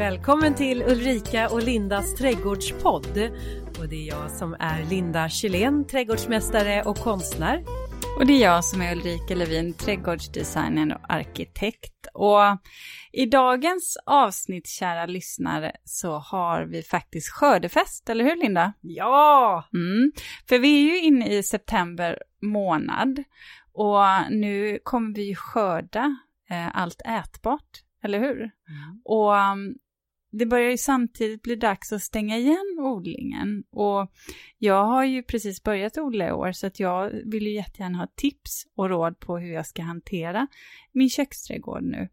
Välkommen till Ulrika och Lindas trädgårdspodd. Och det är jag som är Linda Kylén, trädgårdsmästare och konstnär. Och det är jag som är Ulrika Levin, trädgårdsdesigner och arkitekt. Och i dagens avsnitt, kära lyssnare, så har vi faktiskt skördefest, eller hur Linda? Ja! Mm. För vi är ju inne i september månad och nu kommer vi skörda eh, allt ätbart, eller hur? Mm. Och um, det börjar ju samtidigt bli dags att stänga igen odlingen. Och jag har ju precis börjat odla i år så att jag vill ju jättegärna ha tips och råd på hur jag ska hantera min köksträdgård nu.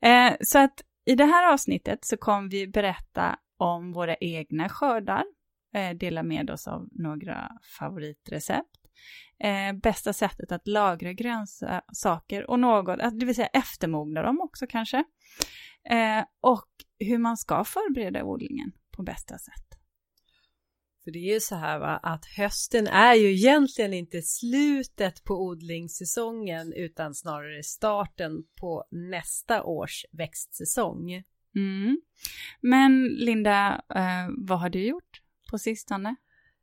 Eh, så att i det här avsnittet så kommer vi berätta om våra egna skördar, eh, dela med oss av några favoritrecept, eh, bästa sättet att lagra grönsaker och något, det vill säga eftermogna dem också kanske. Eh, och hur man ska förbereda odlingen på bästa sätt. För det är ju så här va, att hösten är ju egentligen inte slutet på odlingssäsongen utan snarare starten på nästa års växtsäsong. Mm. Men Linda, eh, vad har du gjort på sistone?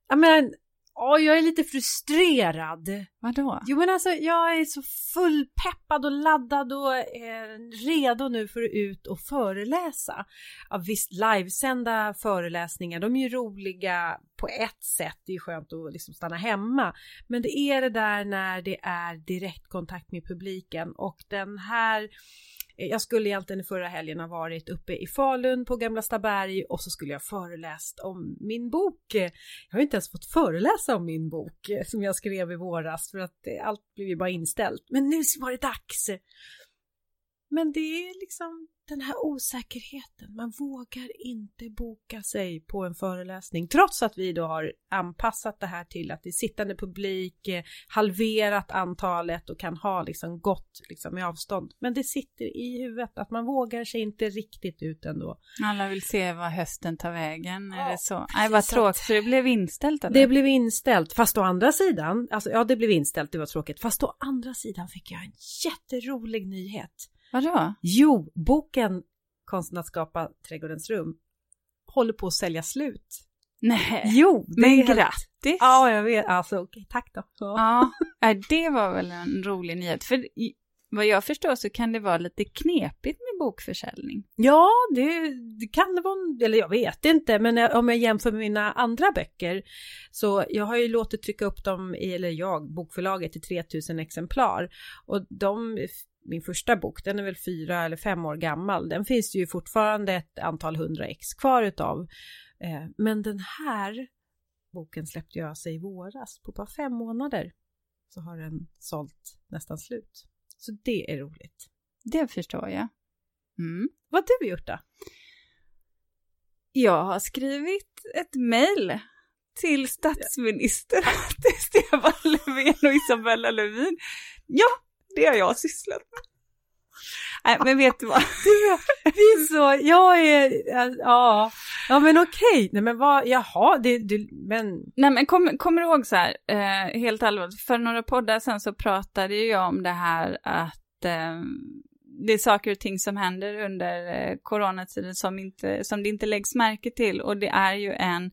Ja men Åh, jag är lite frustrerad. Vadå? Jo men alltså jag är så fullpeppad och laddad och eh, redo nu för att ut och föreläsa. Ja, visst, livesända föreläsningar, de är ju roliga på ett sätt, det är skönt att liksom stanna hemma. Men det är det där när det är direktkontakt med publiken och den här jag skulle egentligen förra helgen ha varit uppe i Falun på Gamla Staberg och så skulle jag föreläst om min bok. Jag har inte ens fått föreläsa om min bok som jag skrev i våras för att allt blev ju bara inställt. Men nu var det dags! Men det är liksom den här osäkerheten. Man vågar inte boka sig på en föreläsning trots att vi då har anpassat det här till att det är sittande publik, eh, halverat antalet och kan ha liksom gott liksom i avstånd. Men det sitter i huvudet att man vågar sig inte riktigt ut ändå. Alla vill se vad hösten tar vägen, ja, är det så? Nej, vad tråkigt, för det blev inställt eller? Det blev inställt, fast å andra sidan, alltså ja det blev inställt, det var tråkigt, fast å andra sidan fick jag en jätterolig nyhet. Vadå? Jo, boken Konsten att skapa trädgårdens rum håller på att sälja slut. Nej, jo, men helt... grattis! Ja, jag vet. Alltså, okej, tack då. Ja, det var väl en rolig nyhet. För vad jag förstår så kan det vara lite knepigt med bokförsäljning. Ja, det, det kan det vara, eller jag vet inte, men om jag jämför med mina andra böcker så jag har ju låtit trycka upp dem, eller jag, bokförlaget i 3000 exemplar och de min första bok, den är väl fyra eller fem år gammal. Den finns det ju fortfarande ett antal hundra ex kvar utav. Eh, men den här boken släppte jag sig i våras. På bara fem månader så har den sålt nästan slut. Så det är roligt. Det förstår jag. Mm. Vad har du gjort då? Jag har skrivit ett mejl till statsminister, till Stefan Löfven och Isabella Lövin. Ja, det har jag sysslat med. Nej, men vet du vad? det är så, jag är, ja, ja men okej, nej men vad, jaha, det, du, men. Nej men kommer kom du ihåg så här, eh, helt allvarligt, för några poddar sen så pratade jag om det här att eh, det är saker och ting som händer under eh, coronatiden som, inte, som det inte läggs märke till och det är ju en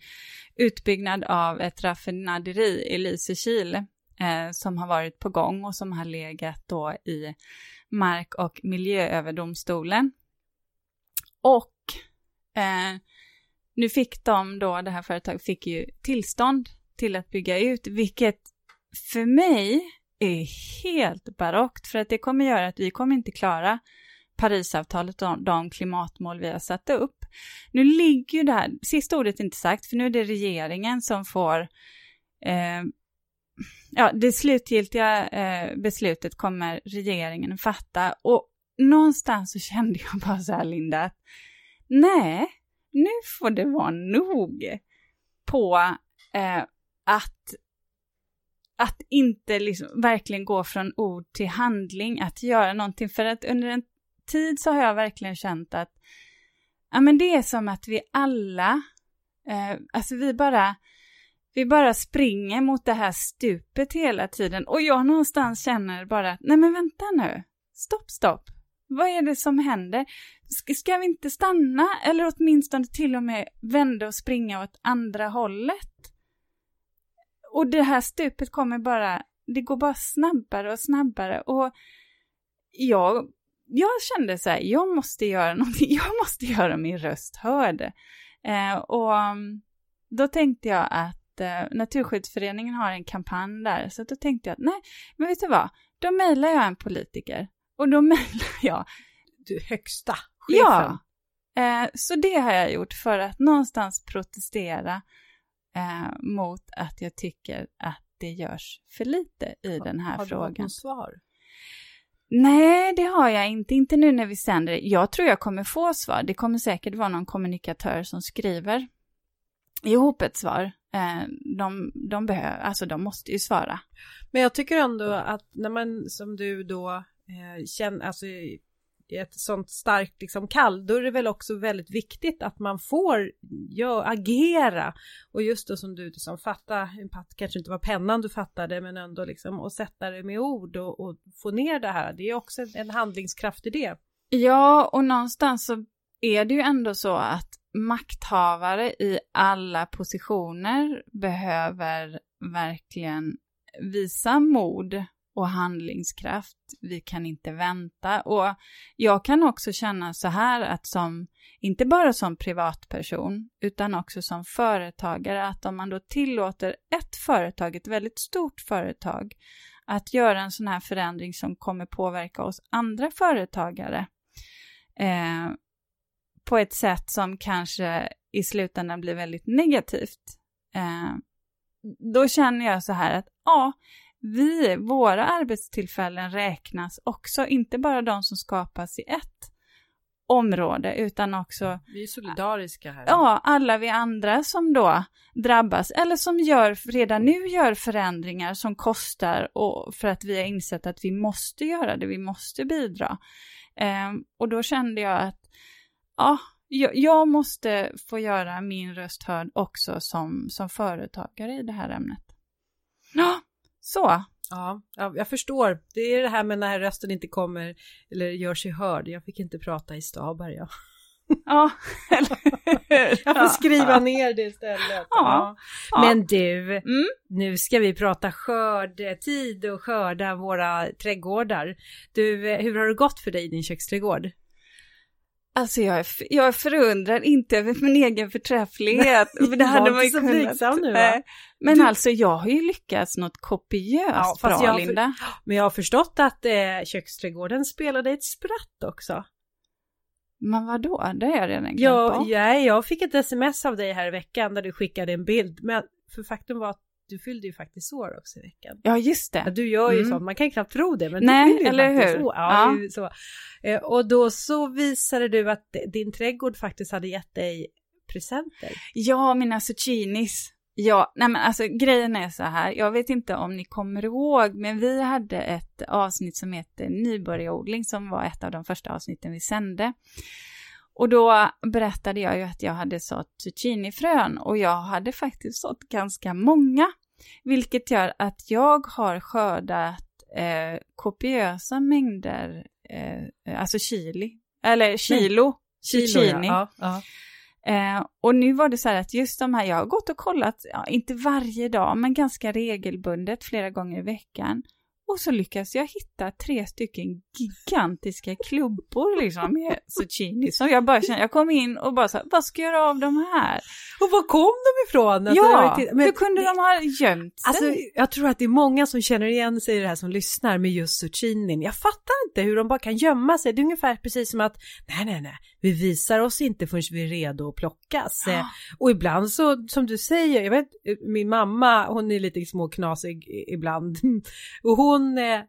utbyggnad av ett raffinaderi i Lysekil eh, som har varit på gång och som har legat då i Mark och miljööverdomstolen. Och eh, nu fick de då, det här företaget fick ju tillstånd till att bygga ut, vilket för mig är helt barockt, för att det kommer göra att vi kommer inte klara Parisavtalet och de klimatmål vi har satt upp. Nu ligger ju det här, sista ordet är inte sagt, för nu är det regeringen som får eh, ja, det slutgiltiga eh, beslutet kommer regeringen fatta. Och någonstans så kände jag bara så här, Linda, att nej, nu får det vara nog på eh, att, att inte liksom verkligen gå från ord till handling, att göra någonting, för att under en tid så har jag verkligen känt att ja, men det är som att vi alla, eh, alltså vi bara, vi bara springer mot det här stupet hela tiden och jag någonstans känner bara nej men vänta nu, stopp, stopp. Vad är det som händer? Ska, ska vi inte stanna eller åtminstone till och med vända och springa åt andra hållet? Och det här stupet kommer bara, det går bara snabbare och snabbare och jag, jag kände så här, jag måste göra någonting, jag måste göra min röst hörd. Eh, och mm, då tänkte jag att eh, Naturskyddsföreningen har en kampanj där, så då tänkte jag att nej, men vet du vad, då mejlar jag en politiker och då mejlar jag du högsta chefen. Ja, eh, så det har jag gjort för att någonstans protestera eh, mot att jag tycker att det görs för lite i den här har frågan. Har du fått svar? Nej, det har jag inte. Inte nu när vi sänder. Jag tror jag kommer få svar. Det kommer säkert vara någon kommunikatör som skriver ihop ett svar. Eh, de, de behöver, alltså de måste ju svara. Men jag tycker ändå att när man som du då eh, känner, alltså ett sånt starkt liksom kall, då är det väl också väldigt viktigt att man får ja, agera och just det som du liksom fatta, kanske inte var pennan du fattade men ändå liksom och sätta det med ord och, och få ner det här. Det är också en handlingskraft i det. Ja, och någonstans så är det ju ändå så att makthavare i alla positioner behöver verkligen visa mod och handlingskraft. Vi kan inte vänta. Och jag kan också känna så här att som, inte bara som privatperson, utan också som företagare, att om man då tillåter ett företag, ett väldigt stort företag, att göra en sån här förändring som kommer påverka oss andra företagare eh, på ett sätt som kanske i slutändan blir väldigt negativt. Eh, då känner jag så här att ja, vi, våra arbetstillfällen räknas också, inte bara de som skapas i ett område utan också... Vi är solidariska här. Ja, alla vi andra som då drabbas eller som gör, redan nu gör förändringar som kostar och för att vi har insett att vi måste göra det, vi måste bidra. Eh, och då kände jag att ja, jag måste få göra min röst hörd också som, som företagare i det här ämnet. Ja, så. Ja, jag förstår. Det är det här med när rösten inte kommer eller gör sig hörd. Jag fick inte prata i Stabar, ja. Ja, Jag får skriva ner det istället. Ja. ja. Men du, mm. nu ska vi prata skördetid och skörda våra trädgårdar. Du, hur har det gått för dig i din köksträdgård? Alltså jag är, jag är förundrad, inte över min egen förträfflighet. det hade man ju så kunnat. nu va? Men du... alltså jag har ju lyckats något kopiöst ja, bra, jag Linda. Men jag har förstått att eh, köksträdgården spelade ett spratt också. Men vadå? Det har jag redan glömt ja, ja, jag fick ett sms av dig här i veckan där du skickade en bild. Men för faktum var att du fyllde ju faktiskt år också i veckan. Ja, just det. Ja, du gör ju mm. sånt, man kan knappt tro det, men Nej, du fyllde eller ju hur? År. Ja, ja. Så. Eh, och då så visade du att din trädgård faktiskt hade gett dig presenter. Ja, mina zucchinis. Ja, nej men alltså grejen är så här, jag vet inte om ni kommer ihåg, men vi hade ett avsnitt som heter nybörjarodling som var ett av de första avsnitten vi sände. Och då berättade jag ju att jag hade sått zucchinifrön och jag hade faktiskt sått ganska många. Vilket gör att jag har skördat eh, kopiösa mängder, eh, alltså chili, eller kilo, Nej. zucchini. Ja, ja. Eh, och nu var det så här att just de här, jag har gått och kollat, ja, inte varje dag, men ganska regelbundet flera gånger i veckan. Och så lyckas jag hitta tre stycken gigantiska klubbor liksom med zucchini som jag bara känner, jag kom in och bara så här, vad ska jag göra av de här? Och var kom de ifrån? Alltså, ja, men, hur kunde de ha gömt sig? Alltså, jag tror att det är många som känner igen sig i det här som lyssnar med just zucchinin. Jag fattar inte hur de bara kan gömma sig. Det är ungefär precis som att, nej, nej, nej, vi visar oss inte förrän vi är redo att plockas. Ja. Och ibland så, som du säger, jag vet, min mamma, hon är lite småknasig ibland. Och hon, eh,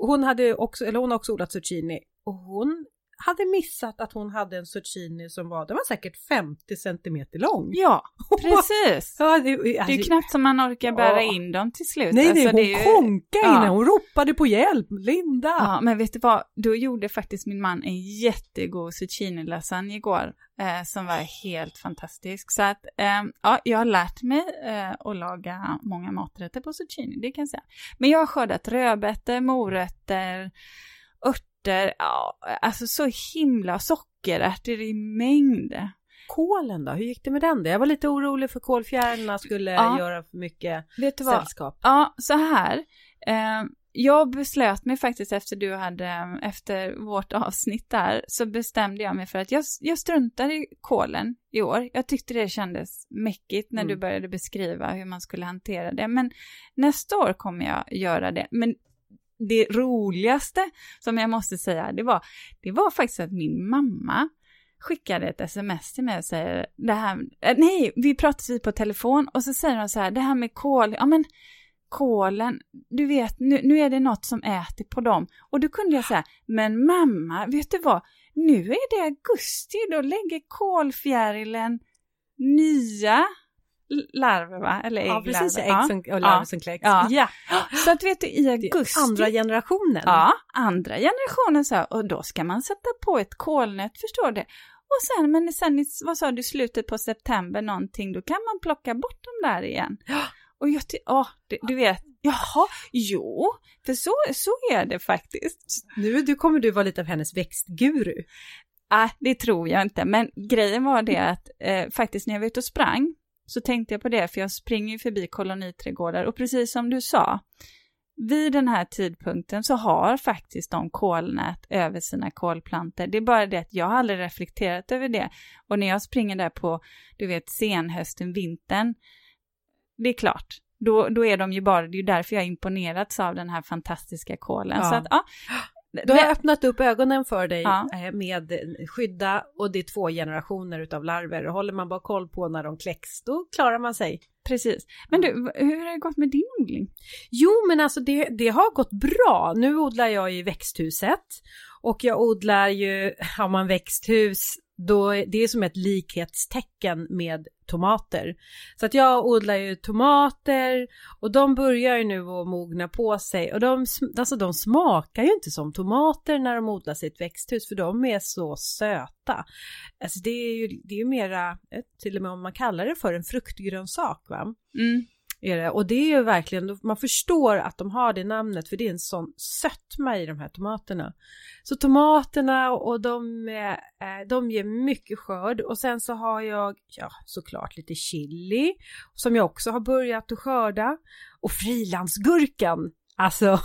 hon hade också, eller hon har också odlat zucchini. Och hon hade missat att hon hade en zucchini som var, den var säkert 50 centimeter lång. Ja, precis. ja, det, det, är knappt som man orkar bära ja. in dem till slut. Nej, nej, alltså, hon ju... konkade ja. inne, hon ropade på hjälp, Linda. Ja, men vet du vad, då gjorde faktiskt min man en jättegod zucchini-lasagne igår. Eh, som var helt fantastisk. Så att, eh, ja, jag har lärt mig eh, att laga många maträtter på zucchini, det kan jag säga. Men jag har skördat rödbetor, morötter, örter ja, alltså så himla sockerärtor i mängd. Kålen då, hur gick det med den? Jag var lite orolig för kolfjärilarna skulle ja. göra för mycket Vet du vad? sällskap. Ja, så här. Eh, jag beslöt mig faktiskt efter du hade, efter vårt avsnitt där, så bestämde jag mig för att jag, jag struntar i kolen i år. Jag tyckte det kändes mäckigt när mm. du började beskriva hur man skulle hantera det. Men nästa år kommer jag göra det. Men det roligaste som jag måste säga, det var, det var faktiskt att min mamma skickade ett sms till mig och säger det här, eh, nej, vi pratade på telefon och så säger hon så här, det här med kol, ja men kolen, du vet, nu, nu är det något som äter på dem. Och då kunde jag säga, men mamma, vet du vad, nu är det augusti, då lägger kolfjärilen nya larver va? Eller ägglarver. Ja, precis, ägg som, och larver ja. som kläcks. Ja. ja. Så att vet du, i augusti. Andra generationen. Ja, andra generationen så och då ska man sätta på ett kolnät, förstår du? Och sen, men sen, vad sa du, slutet på september någonting, då kan man plocka bort dem där igen. Och jag tycker, åh, du, du, vet, jaha, jo, för så, så är det faktiskt. Nu du kommer du vara lite av hennes växtguru. Nej, äh, det tror jag inte, men grejen var det att eh, faktiskt när jag var ute och sprang så tänkte jag på det, för jag springer ju förbi koloniträdgårdar och precis som du sa, vid den här tidpunkten så har faktiskt de kolnät över sina kolplanter. Det är bara det att jag har aldrig reflekterat över det. Och när jag springer där på, du vet, senhösten, vintern, det är klart, då, då är de ju bara, det är ju därför jag imponerats av den här fantastiska kolen. Ja. Så att, ja. Du har öppnat upp ögonen för dig ja. Eh, med skydda och det är två generationer utav larver. Håller man bara koll på när de kläcks, då klarar man sig. Precis. Men du, hur har det gått med din odling? Jo, men alltså det, det har gått bra. Nu odlar jag i växthuset och jag odlar ju, har man växthus då det är som ett likhetstecken med tomater. Så att jag odlar ju tomater och de börjar ju nu att mogna på sig och de, alltså de smakar ju inte som tomater när de odlas i ett växthus för de är så söta. Alltså det är ju, det är ju mera, eh, till och med om man kallar det för en fruktgrönsak va. Mm. Är det. Och det är ju verkligen, man förstår att de har det namnet för det är en sån sötma i de här tomaterna. Så tomaterna och de, eh, de ger mycket skörd och sen så har jag, ja såklart lite chili som jag också har börjat att skörda. Och frilansgurkan, alltså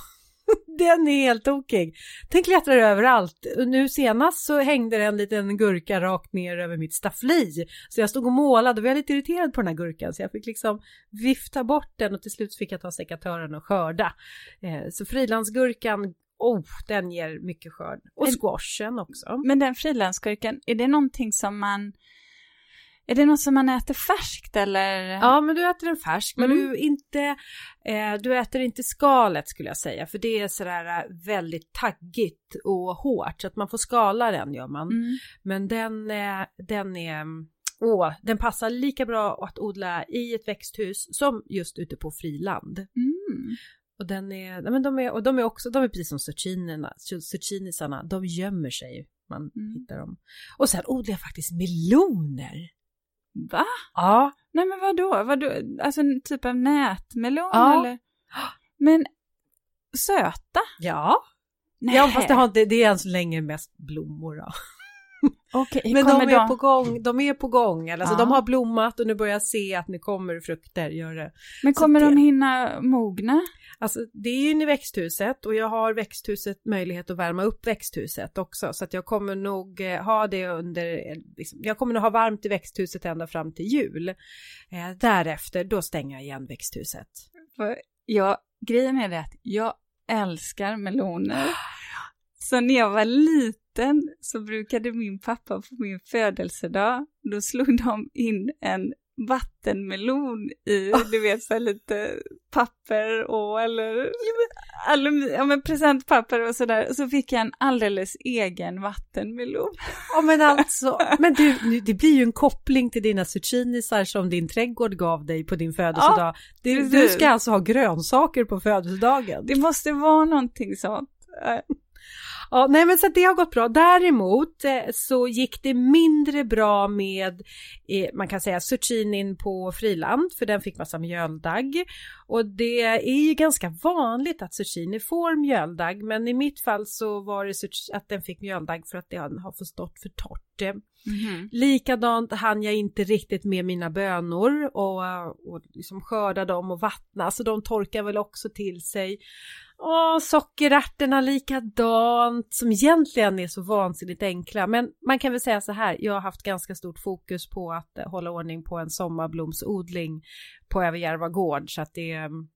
den är helt tokig. Den klättrar överallt. Nu senast så hängde det en liten gurka rakt ner över mitt staffli. Så jag stod och målade och var lite irriterad på den här gurkan så jag fick liksom vifta bort den och till slut fick jag ta sekatören och skörda. Eh, så frilansgurkan Oh, den ger mycket skörd. Och squashen också. Men den frilansgurkan, är det någonting som man är det något som man äter färskt eller? Ja, men du äter den färsk, men mm. du inte, eh, du äter inte skalet skulle jag säga, för det är sådär eh, väldigt taggigt och hårt, så att man får skala den gör man. Mm. Men den, eh, den är, åh, den passar lika bra att odla i ett växthus som just ute på friland. Mm. Och den är, men de är, och de är också, de är precis som zucchinierna, zucchinisarna, de gömmer sig man mm. hittar dem. Och sen odlar jag faktiskt meloner. Va? Ja. Nej men vadå? vadå? Alltså en typ av nätmelon ja. eller? Men söta? Ja. Nej. Ja fast det, har, det, det är än så länge mest blommor då. Okay, men de är då? på gång, de är på gång, alltså ja. de har blommat och nu börjar jag se att nu kommer frukter, gör det. Men kommer det... de hinna mogna? Alltså det är ju i växthuset och jag har växthuset möjlighet att värma upp växthuset också så att jag kommer nog eh, ha det under, eh, liksom, jag kommer nog ha varmt i växthuset ända fram till jul. Eh, därefter, då stänger jag igen växthuset. Ja, grejen är det att jag älskar meloner. Så när jag var liten så brukade min pappa på min födelsedag, då slog de in en vattenmelon i, oh. du vet, så lite papper och eller aluminium, ja men presentpapper och sådär. Och så fick jag en alldeles egen vattenmelon. Ja men alltså, men du, det blir ju en koppling till dina zucchinisar som din trädgård gav dig på din födelsedag. Ja, du, du ska alltså ha grönsaker på födelsedagen. Det måste vara någonting sånt. Ja, nej men så det har gått bra. Däremot eh, så gick det mindre bra med, eh, man kan säga zucchinin på friland, för den fick massa mjöldagg. Och det är ju ganska vanligt att zucchini får mjöldagg, men i mitt fall så var det att den fick mjöldagg för att det har fått stått för torrt. Mm -hmm. Likadant hann jag inte riktigt med mina bönor och, och liksom skörda dem och vattna, så de torkar väl också till sig. Åh, sockerärtorna likadant, som egentligen är så vansinnigt enkla. Men man kan väl säga så här, jag har haft ganska stort fokus på att eh, hålla ordning på en sommarblomsodling på Överjärva gård, så att det mm.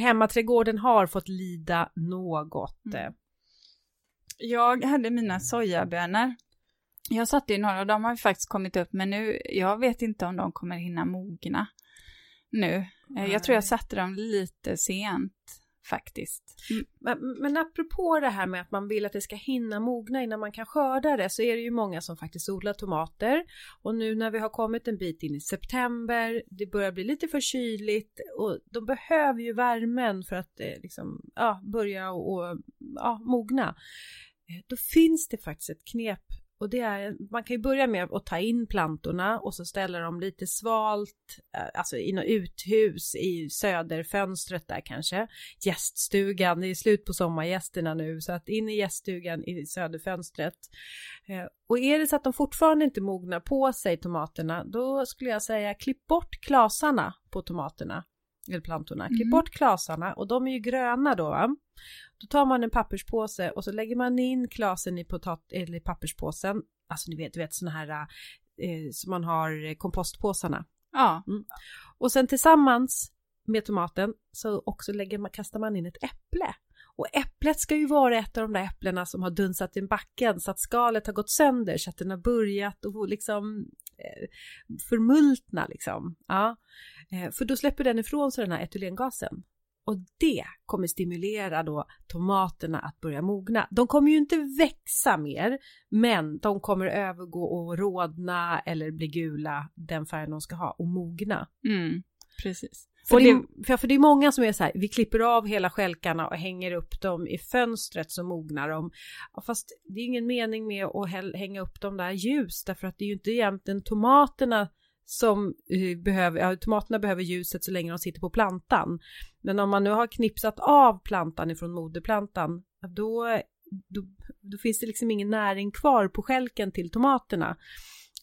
hemmaträdgården har fått lida något. Mm. Jag hade mina sojabönor. Jag satte ju några och de har faktiskt kommit upp, men nu, jag vet inte om de kommer hinna mogna nu. Nej. Jag tror jag satte dem lite sent faktiskt. Mm. Men, men apropå det här med att man vill att det ska hinna mogna innan man kan skörda det så är det ju många som faktiskt odlar tomater och nu när vi har kommit en bit in i september, det börjar bli lite för kyligt och de behöver ju värmen för att eh, liksom, ja, börja och, ja, mogna. Eh, då finns det faktiskt ett knep och det är, man kan ju börja med att ta in plantorna och så ställer de lite svalt, eh, alltså i något uthus i söderfönstret där kanske. Gäststugan, det är slut på sommargästerna nu så att in i gäststugan i söderfönstret. Eh, och är det så att de fortfarande inte mognar på sig tomaterna, då skulle jag säga klipp bort klasarna på tomaterna eller plantorna. Klipp mm. bort klasarna och de är ju gröna då. Då tar man en papperspåse och så lägger man in klasen i, potat eller papperspåsen. Alltså ni vet, du vet sådana här eh, som man har kompostpåsarna. Ja. Mm. Och sen tillsammans med tomaten så också lägger man, kastar man in ett äpple. Och äpplet ska ju vara ett av de där äpplena som har dunsat i backen så att skalet har gått sönder så att den har börjat och liksom eh, förmultna liksom. Ja. Eh, för då släpper den ifrån sig den här etylengasen. Och det kommer stimulera då tomaterna att börja mogna. De kommer ju inte växa mer, men de kommer övergå och rodna eller bli gula, den färgen de ska ha, och mogna. Mm, precis. För, det, för, för det är många som är så här, vi klipper av hela skälkarna och hänger upp dem i fönstret så mognar de. Fast det är ingen mening med att hänga upp dem där ljus, därför att det är ju inte egentligen tomaterna som eh, behöver, ja, tomaterna behöver ljuset så länge de sitter på plantan. Men om man nu har knipsat av plantan ifrån moderplantan, då, då, då finns det liksom ingen näring kvar på skälken till tomaterna.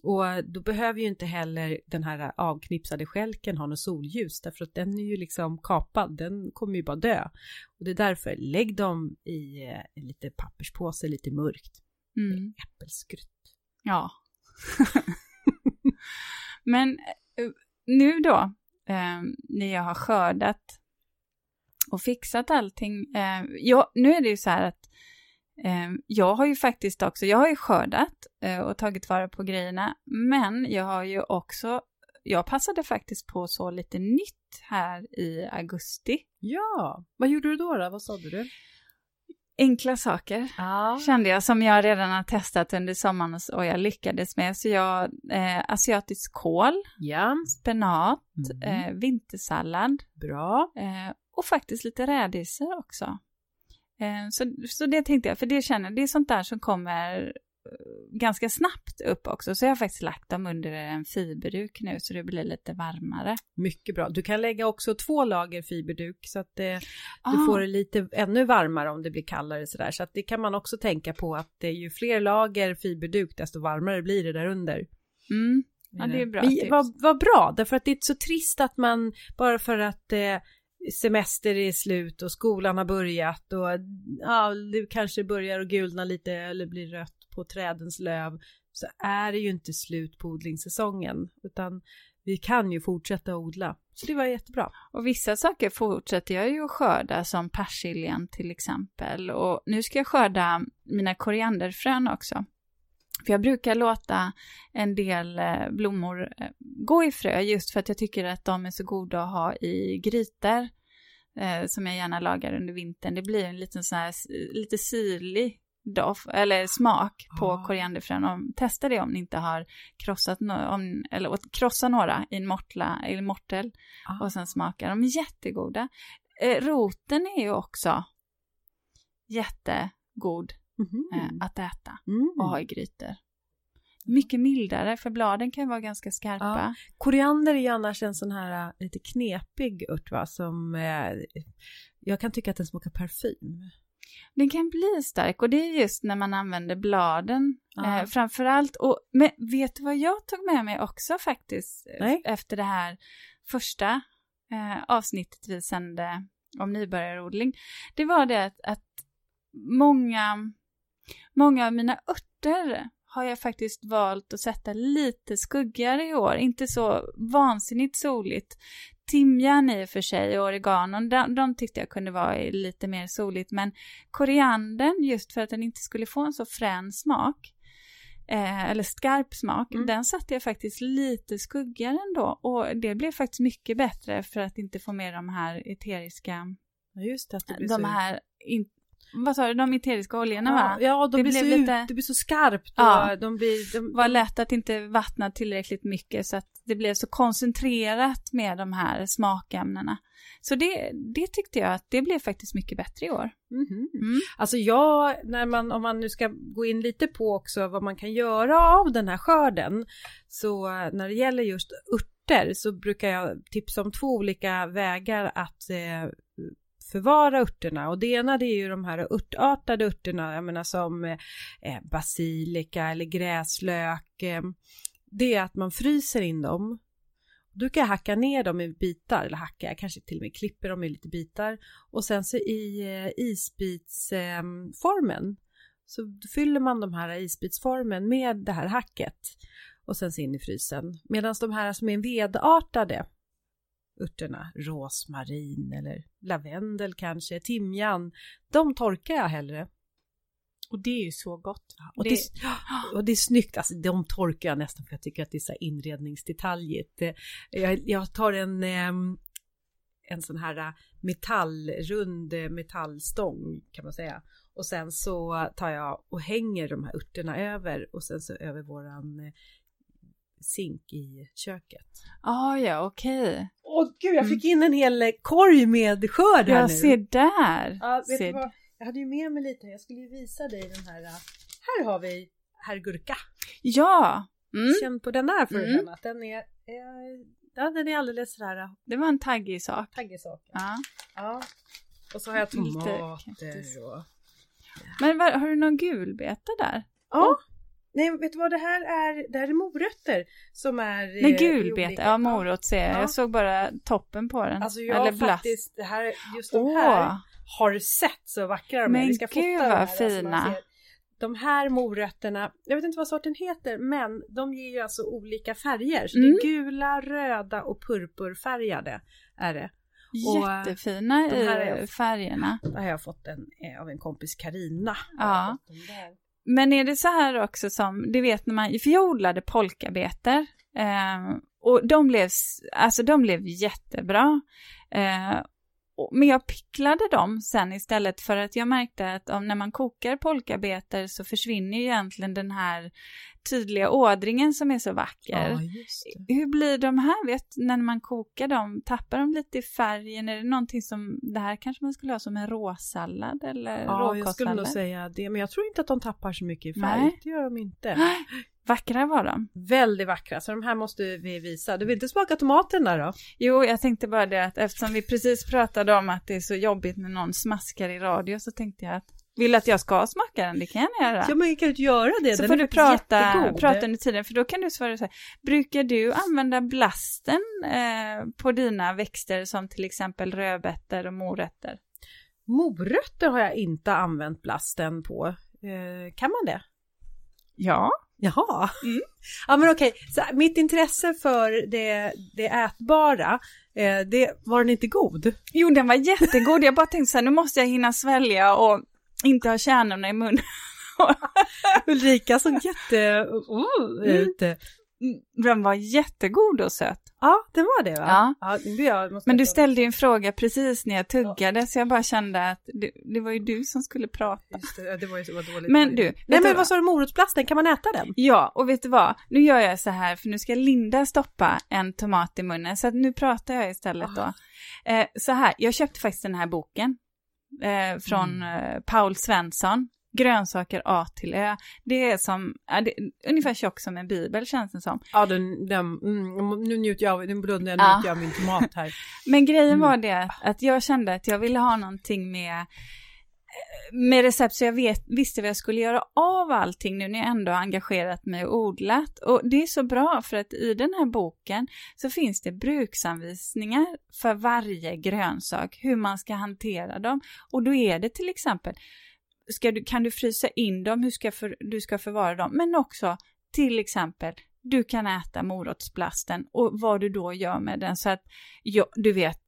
Och då behöver ju inte heller den här avknipsade skälken ha något solljus därför att den är ju liksom kapad, den kommer ju bara dö. Och det är därför, lägg dem i eh, lite papperspåse, lite mörkt. Mm. Äppelskrutt. Ja. Men eh, nu då, eh, när jag har skördat och fixat allting. Eh, jag, nu är det ju så här att eh, jag har ju faktiskt också, jag har ju skördat eh, och tagit vara på grejerna, men jag har ju också, jag passade faktiskt på så lite nytt här i augusti. Ja, vad gjorde du då? då? Vad sa du? Enkla saker ja. kände jag som jag redan har testat under sommaren och jag lyckades med. Så jag, eh, asiatisk kål, ja. spenat, mm. eh, vintersallad. Bra. Eh, och faktiskt lite rädisor också. Eh, så, så det tänkte jag, för det känner det är sånt där som kommer ganska snabbt upp också, så jag har faktiskt lagt dem under en fiberduk nu så det blir lite varmare. Mycket bra. Du kan lägga också två lager fiberduk så att det, ah. du får det lite ännu varmare om det blir kallare sådär. Så att det kan man också tänka på att det är ju fler lager fiberduk desto varmare blir det där under. Mm. Ja, det är bra. Men, vad, vad bra, därför att det är så trist att man bara för att eh, semester är slut och skolan har börjat och ja, det kanske börjar att gulna lite eller blir rött på trädens löv så är det ju inte slut på odlingssäsongen utan vi kan ju fortsätta odla. Så det var jättebra. Och vissa saker fortsätter jag ju att skörda som persiljan till exempel och nu ska jag skörda mina korianderfrön också. För jag brukar låta en del eh, blommor eh, gå i frö just för att jag tycker att de är så goda att ha i grytor eh, som jag gärna lagar under vintern. Det blir en liten sån här lite syrlig doff, eller smak på ah. korianderfrön. Och testa det om ni inte har krossat no om, eller krossa några i en mortla, eller mortel ah. och sen smaka. De är jättegoda. Eh, roten är ju också jättegod Mhm. eh, att äta Mm. och ha i grytor. Mycket mildare, för bladen kan vara ganska skarpa. Koriander är ju annars en sån här äh, lite knepig ört va, som eh, jag kan tycka att den smakar parfym. Den kan bli stark och det är just när man använder bladen eh, framförallt. Och, men vet du vad jag tog med mig också faktiskt eh, Nej. efter det här första eh, avsnittet vi sände om nybörjarodling? Det var det att, att många, många av mina örter har jag faktiskt valt att sätta lite skuggigare i år, inte så vansinnigt soligt. Timjan i och för sig och oreganon, de, de tyckte jag kunde vara lite mer soligt, men koriandern, just för att den inte skulle få en så frän smak, eh, eller skarp smak, Mm. den satte jag faktiskt lite skuggigare ändå. Och det blev faktiskt mycket bättre för att inte få med de här eteriska, Ja, just det. Att det de så... här, in, vad sa du, de eteriska oljorna va? Ja, de Det blir så blev ut, lite- det blir så skarpt Ja. de blir... De, var lätt att inte vattna tillräckligt mycket så att det blev så koncentrerat med de här smakämnena. Så det, det tyckte jag att det blev faktiskt mycket bättre i år. Mhm. Mm. Alltså jag, när man, om man nu ska gå in lite på också vad man kan göra av den här skörden, så eh, när det gäller just örter så brukar jag tipsa om två olika vägar att eh, förvara örterna och det ena det är ju de här örtartade örterna, jag menar som eh, eh basilika eller gräslök. Eh, det är att man fryser in dem. Du kan hacka ner dem i bitar, eller hacka, jag kanske till och med klipper dem i lite bitar. Och sen så i eh, isbitsformen eh, så fyller man de här isbitsformen med det här hacket och sen så in i frysen. Medan de här som är vedartade örterna, rosmarin eller lavendel kanske, timjan, de torkar jag hellre. Och det är ju så gott. Och det, och det är snyggt, alltså de torkar jag nästan för jag tycker att det är så. Eh, Jag, jag tar en, ehm, en sån här eh, metallrund eh, metallstång kan man säga. Och sen så tar jag och hänger de här örterna över och sen så över våran zink i köket. Ah, ja, okej. Åh gud, jag fick in en hel eh, korg med skörd här Jag nu. ser där. Ja, vet Se- du vad? Jag hade ju med mig lite, jag skulle ju visa dig den här. eh, Här har vi herr Gurka. Ja, mm. Känn på den här för Mm. mm. att den är, eh, ja, den är alldeles sådär eh, det var en taggig sak. taggig sak. Ja. Ja. Och så har jag tomater och... Men vad, har du någon gulbeta där? Ja. Nej, vet du vad det här är? Det här är morötter som är... Nej, eh, gulbeta. Ja, morot ser jag. Ja. Jag såg bara toppen på den. Alltså jag Eller faktiskt, det här, just de Åh, här har sett så vackra de är. Men Vi ska fota gud, de vad här, alltså, fina. ser. De här morötterna, jag vet inte vad sorten heter, men de ger ju alltså olika färger. Så Mm. det är gula, röda och purpurfärgade är det. Och, eh, Jättefina de här i är- färgerna. Det har jag fått en, eh, av en kompis Karina. Ja. Men är det så här också som, det vet när man, för jag odlade polkabeter eh, och de blev, alltså de blev jättebra. Eh, men jag picklade dem sen istället för att jag märkte att om, när man kokar polkabeter så försvinner ju egentligen den här tydliga ådringen som är så vacker. Ja. Hur blir de här, vet, när man kokar dem? Tappar de lite i färgen? Är det någonting som, det här kanske man skulle ha som en råsallad eller Ja, jag skulle nog säga det. Men jag tror inte att de tappar så mycket i färg. Nej. Det gör de inte. Vackra var de. Väldigt vackra, så de här måste vi visa. Du vill inte smaka tomaten där då? Jo, jag tänkte bara det att eftersom vi precis pratade om att det är så jobbigt när någon smaskar i radio så tänkte jag att vill att jag ska smaka den? Det kan jag göra. Ja, men kan du inte göra det? så Den får du prata, jättegod. prata under tiden, för då kan du svara så här. Brukar du använda blasten eh, på dina växter som till exempel rödbetor och morötter? Morötter har jag inte använt blasten på. Eh, kan man det? Ja. Jaha. Mm. Ja men okej, så mitt intresse för det, det ätbara, eh, det, var den inte god? Jo, den var jättegod. Jag bara tänkte så här, nu måste jag hinna svälja och inte ha kärnorna i munnen. Ulrika såg jätte... Uh, Mm. ut. Den var jättegod och söt. Ja, det var det va? Ja. jag, måste Men du ställde ju en fråga precis när jag tuggade, så jag bara kände att det, det var ju du som skulle prata. Just det, ja, det var ju så dåligt. Men du, Nej men vad? sa du, morotsblasten, kan man äta den? Ja, och vet du vad? Nu gör jag så här, för nu ska Linda stoppa en tomat i munnen, så att nu pratar jag istället då. Eh, så här, jag köpte faktiskt den här boken eh, från Mm. eh, Paul Svensson. Grönsaker A till Ö. Det är som, ja, det, ungefär tjock som en bibel känns det som. Ja, den, den, mm, nu njuter jag nu blundar jag, Ja. jag min tomat här. Men grejen Mm. var det att jag kände att jag ville ha någonting med med recept så jag vet, visste vad jag skulle göra av allting nu när jag ändå har engagerat mig och odlat. Och det är så bra för att i den här boken så finns det bruksanvisningar för varje grönsak, hur man ska hantera dem. Och då är det till exempel, ska du, kan du frysa in dem, hur ska för, du ska förvara dem, men också till exempel du kan äta morotsblasten och vad du då gör med den. Så att jag, du vet,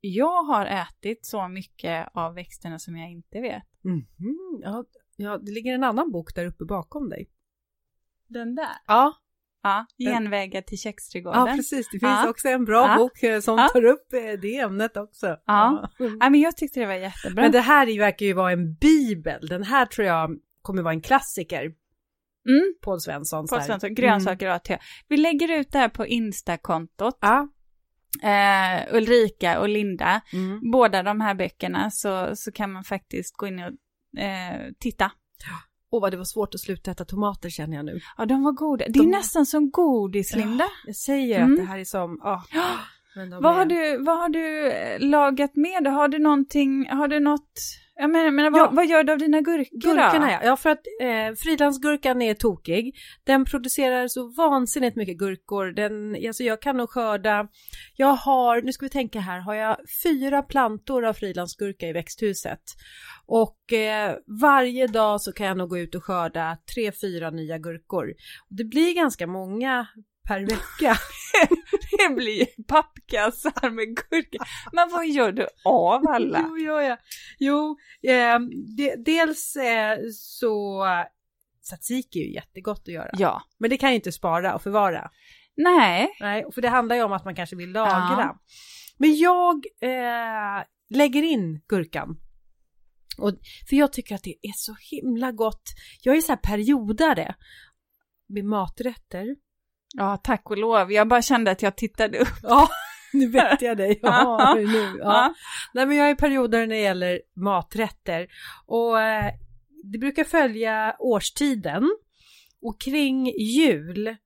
jag har ätit så mycket av växterna som jag inte vet. Mhm, ja, ja, det ligger en annan bok där uppe bakom dig. Den där? Ja, Ja, Genvägar till köksträdgården. ja precis. Det finns Ja. också en bra Ja. bok eh, som Ja. tar upp eh, det ämnet också. Ja. Mm. Ja, men jag tyckte det var jättebra. Men det här verkar ju vara en bibel. Den här tror jag kommer vara en klassiker. mm, Paul Svensson. här. Svensson, grönsaker AT. Vi lägger ut det här på Insta-kontot. Ja. Eh, Ulrika och Linda, Mm. båda de här böckerna, så, så kan man faktiskt gå in och eh, titta. Åh, vad det var svårt att sluta äta tomater känner jag nu. Ja, de var goda. Det är De- nästan som godis, Linda. Jag säger Mm. att det här är som... ja. Vad är- har du, vad har du eh, lagat med? Har du någonting, har du något, jag menar, menar vad, Ja. vad gör du av dina gurkor Gurkorna då? ja. ja, för att eh, frilansgurkan är tokig. Den producerar så vansinnigt mycket gurkor. Den, alltså jag kan nog skörda, jag har, nu ska vi tänka här, har jag fyra plantor av frilansgurka i växthuset. Och eh, varje dag så kan jag nog gå ut och skörda tre, fyra nya gurkor. Det blir ganska många per vecka. Det blir ju pappkassar med gurkor. Men vad gör du av alla? Jo, gör jag. Jo, eh, de, dels eh, så tzatziki är ju jättegott att göra. Ja. Men det kan jag inte spara och förvara. Nej. Nej, för det handlar ju om att man kanske vill lagra. Ja. Men jag eh, lägger in gurkan. Och, för jag tycker att det är så himla gott. Jag är så här periodare med maträtter. Ja, tack och lov. Jag bara kände att jag tittade upp. Ja, nu vet jag dig. Ja, nu. Ja. Ja. Nej, men jag är periodare när det gäller maträtter. Och eh, det brukar följa årstiden. Och kring jul,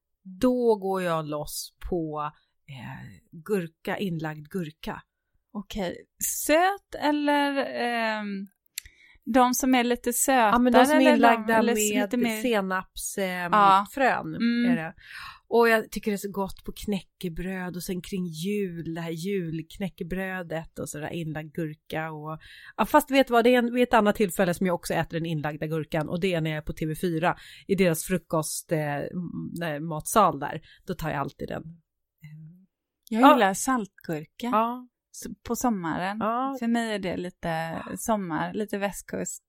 då går jag loss på eh, gurka, inlagd gurka. Okej. Söt eller ehm, de som är lite sötare? Ja, men de som är inlagda eller med lite mer... senapsfrön. Ja. frön Mm. Och jag tycker det är så gott på knäckebröd och sen kring jul, det här julknäckebrödet och sådär inlagd gurka och ja, fast vet du vad, det är en, vid ett annat tillfälle som jag också äter den inlagda gurkan och det är när jag är på TV4 i deras frukost eh, matsal där. Då tar jag alltid den. Jag Ja. gillar saltgurka Ja, på sommaren. ja, För mig är det lite sommar, lite västkust.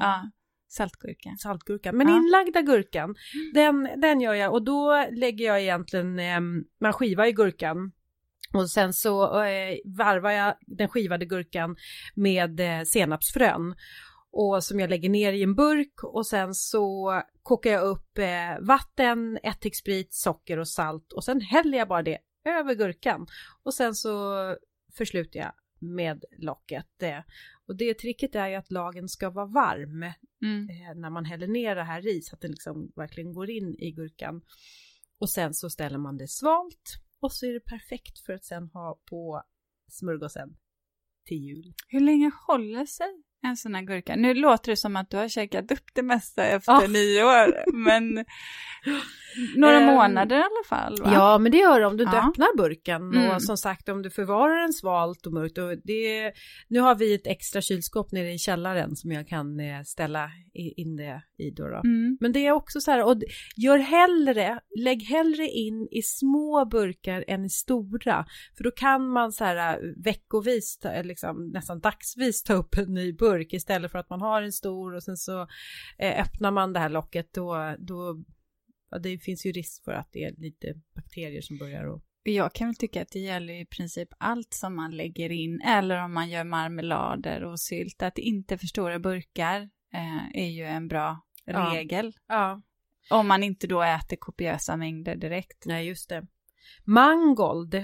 ja. Saltgurka. saltgurkan. Men Ja. inlagda gurkan, den, den gör jag. Och då lägger jag egentligen, eh, man skivar ju gurkan. Och sen så eh, varvar jag den skivade gurkan med eh, senapsfrön. Och som jag lägger ner i en burk. Och sen så kokar jag upp eh, vatten, ättiksprit, socker och salt. Och sen häller jag bara det över gurkan. Och sen så försluter jag med locket. Och det tricket är ju att lagen ska vara varm Mm. eh, när man häller ner det här i så att det liksom verkligen går in i gurkan. Och sen så ställer man det svalt och så är det perfekt för att sen ha på smörgåsen till jul. Hur länge håller sig en sån här gurka? Nu låter det som att du har käkat upp det mesta efter Ja. nyår, men några Ehm, månader i alla fall va? Ja, men det gör det om du inte Ja. öppnar burken. Mm. Och som sagt, om du förvarar den svalt och mörkt. Och det, nu har vi ett extra kylskåp nere i källaren som jag kan eh, ställa in det i då. då. Mm. Men det är också så här, och gör hellre, lägg hellre in i små burkar än i stora. För då kan man så här äh, veckovis, eller liksom, nästan dagsvis ta upp en ny burk istället för att man har en stor och sen så eh, öppnar man det här locket då, då ja, det finns ju risk för att det är lite bakterier som börjar och Jag kan väl tycka att det gäller i princip allt som man lägger in, eller om man gör marmelader och sylt, att inte för stora burkar eh, är ju en bra Ja. regel. ja, Om man inte då äter kopiösa mängder direkt. nej just det. Mangold,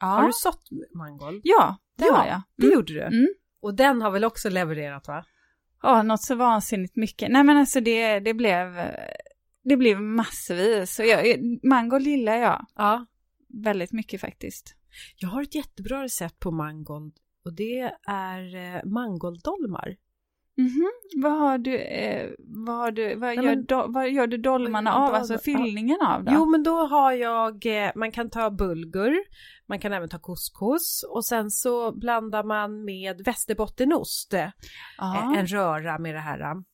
Ja, har du sått mangold? ja det Ja, har jag. Det Mm. gjorde du. Mm. Och den har väl också levererat va? Ja, något så vansinnigt mycket. Nej men alltså det, det blev, det blev massvis. Så jag, mangold gillar jag. Ja. Väldigt mycket faktiskt. Jag har ett jättebra recept på mangold och det är eh, mangolddolmar. Mm -hmm. Vad har du, eh, vad, har du vad, Nej, gör, men- do, vad gör du dolmarna av, alltså dolmar? fyllningen av då? Jo, men då har jag, eh, man kan ta bulgur, man kan även ta couscous och sen så blandar man med västerbottenost, eh, ja. en röra med det här. Mm.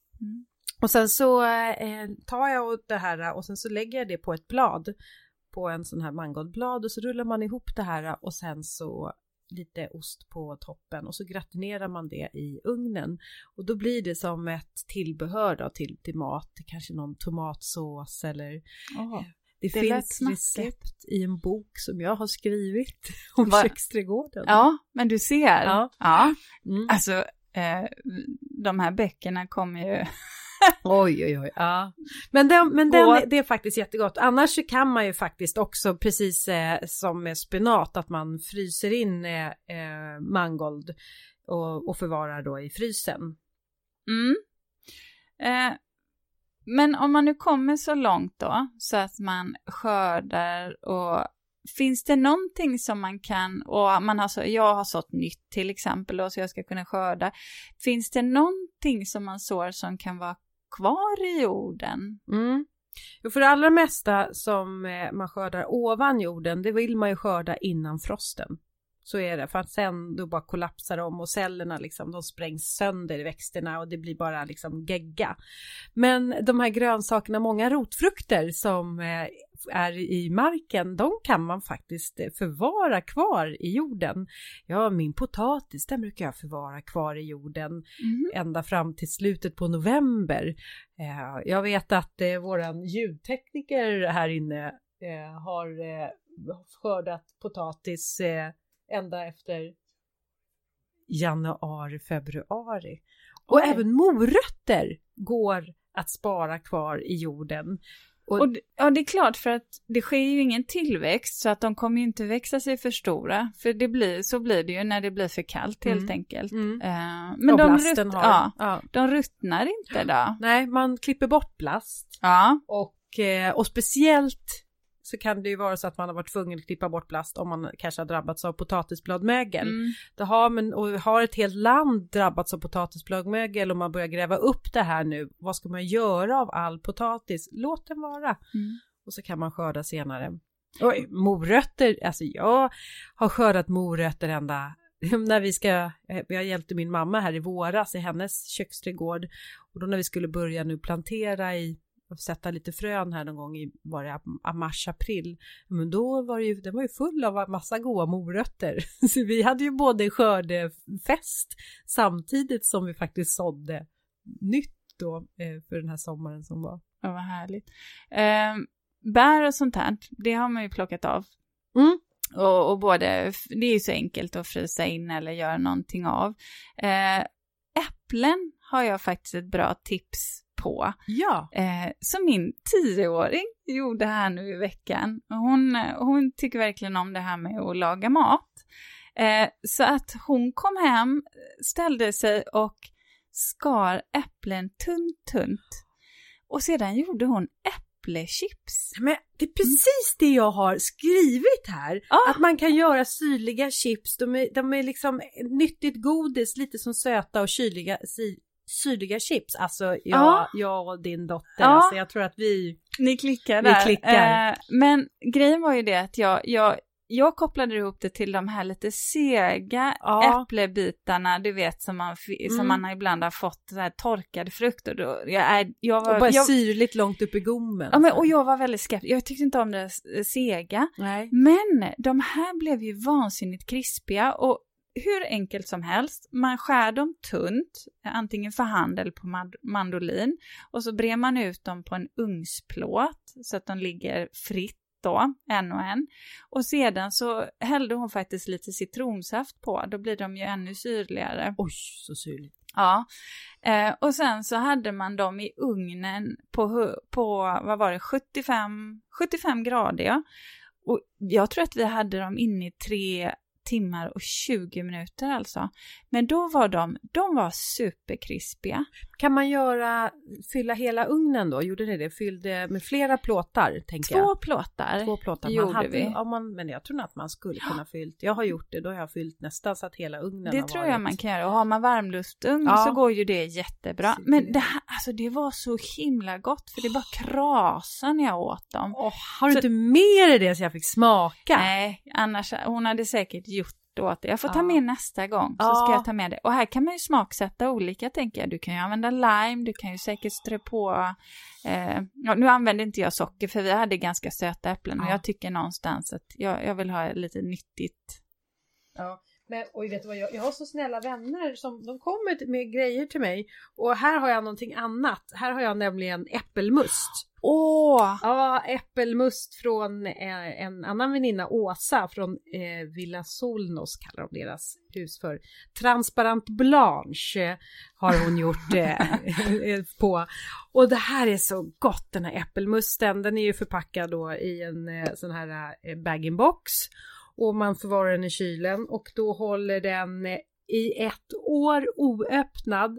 Och sen så eh, tar jag det här och sen så lägger jag det på ett blad, på en sån här mangoldblad och så rullar man ihop det här och sen så lite ost på toppen och så gratinerar man det i ugnen och då blir det som ett tillbehör då till, till mat, kanske någon tomatsås eller Åh. det, Det finns recept i en bok som jag har skrivit om Va? köksträdgården. Ja, men du ser. Ja. ja. Mm. Alltså, eh, de här böckerna kommer ju... Oj, oj, oj. Ja. Men, den, men den, Och- det är faktiskt jättegott. Annars så kan man ju faktiskt också, precis eh, som med spenat, att man fryser in eh, eh, mangold och, och förvarar då i frysen. Mm. Eh, men om man nu kommer så långt då, så att man skördar och finns det någonting som man kan, och man har så, jag har sått nytt till exempel då, så jag ska kunna skörda. Finns det någonting som man sår som kan vara kvar i jorden? Mm. Jo, För det allra mesta som eh, man skördar ovan jorden, det vill man ju skörda innan frosten. Så är det, för att sen då bara kollapsar de och cellerna liksom, de sprängs sönder i växterna och det blir bara liksom gegga. Men de här grönsakerna, många rotfrukter som eh, är i marken, de kan man faktiskt eh, förvara kvar i jorden. Ja, min potatis, den brukar jag förvara kvar i jorden Mhm. ända fram till slutet på november. Eh, jag vet att våran ljudtekniker här inne har skördat potatis ända efter januari, februari. Och Oj. även morötter går att spara kvar i jorden. Och- Och, ja, det är klart för att det sker ju ingen tillväxt så att de kommer ju inte växa sig för stora. För det blir, så blir det ju när det blir för kallt helt Mm. enkelt. Mm. Eh, men och de, rutt, har... ja, Ja. de ruttnar inte då? Nej, man klipper bort plast. Ja. Och, eh, och speciellt så kan det ju vara så att man har varit tvungen att klippa bort plast om man kanske har drabbats av potatisbladmögel. Mm. Det har, men, och har ett helt land drabbats av potatisbladmögel och man börjar gräva upp det här nu. Vad ska man göra av all potatis? Låt den vara. Mm. Och så kan man skörda senare. Oj, morötter, alltså jag har skördat morötter ända när vi ska, eh, jag hjälpte min mamma här i våras i hennes köksträdgård och då när vi skulle börja nu plantera i och sätta lite frön här någon gång i var det mars, april. Men då var det ju, den var ju full av massa goda morötter. Så vi hade ju både skördefest samtidigt som vi faktiskt sådde nytt då eh, för den här sommaren som var. Ja, vad härligt. Eh, bär och sånt här, det har man ju plockat av. Mm. Och, och både, det är ju så enkelt att frysa in eller göra någonting av. Eh, äpplen har jag faktiskt ett bra tips på. Ja. Eh, som min tioåring gjorde här nu i veckan. Hon, hon tycker verkligen om det här med att laga mat. Eh, så att hon kom hem, ställde sig och skar äpplen tunt, tunt. Och sedan gjorde hon äpplechips. Men det är precis det jag har skrivit här. Ja. Att man kan göra syrliga chips. De är, de är liksom nyttigt godis, lite som söta och kyliga, syrliga chips. Alltså jag, Ja. jag och din dotter. Ja. Alltså jag tror att vi... Ni klickar Vi där. klickar. Eh, men grejen var ju det att jag, jag, jag kopplade ihop det till de här lite sega Ja. äpplebitarna, du vet, som man, som Mm. man ibland har fått så här torkade frukter. Då, jag, är, jag Och var, bara jag, syrligt långt upp i gommen. ja, men, och jag var väldigt skeptisk. Jag tyckte inte om det sega. Nej. Men de här blev ju vansinnigt krispiga och hur enkelt som helst. Man skär dem tunt, antingen för hand eller på mand- mandolin. Och så brer man ut dem på en ugnsplåt så att de ligger fritt då, en och en. Och sedan så hällde hon faktiskt lite citronsaft på, då blir de ju ännu syrligare. Oj, så syrligt. Ja, eh, och sen så hade man dem i ugnen på, på vad var det, 75, 75 grader. Ja. Och jag tror att vi hade dem inne i tre timmar och 20 minuter alltså. Men då var de, de var superkrispiga. Kan man göra, fylla hela ugnen då? Gjorde ni det? Fyllde med flera plåtar? Tänker Två jag. plåtar. Två plåtar. gjorde man hade, vi. Ja, man, men jag tror att man skulle kunna fyllt. Jag har gjort det, då har jag fyllt nästan så att hela ugnen Det har tror varit. jag man kan göra. Och har man varmluftsugn Ja. så går ju det jättebra. Men det- här, alltså det var så himla gott för det bara krasade när jag åt dem. Åh, har du Så- inte med dig det så jag fick smaka? Nej, annars, hon hade säkert gjort åt det. Jag får ta med nästa gång, så ska jag ta med det. Och här kan man ju smaksätta olika, tänker jag. Du kan ju använda lime, du kan ju säkert strö på... Eh, ja, nu använde inte jag socker, för vi hade ganska söta äpplen. Och Ja. jag tycker någonstans att jag, jag vill ha lite nyttigt. Ja, men oj, vet du vad, jag, jag har så snälla vänner som de kommer med grejer till mig och här har jag någonting annat. Här har jag nämligen äppelmust. Åh! Ja, äppelmust från eh, en annan väninna, Åsa, från eh, Villa Solnos kallar de deras hus för. Transparent Blanche eh, har hon gjort på. Och det här är så gott, den här äppelmusten. Den är ju förpackad då i en sån här bag-in-box. Och man förvarar den i kylen och då håller den i ett år oöppnad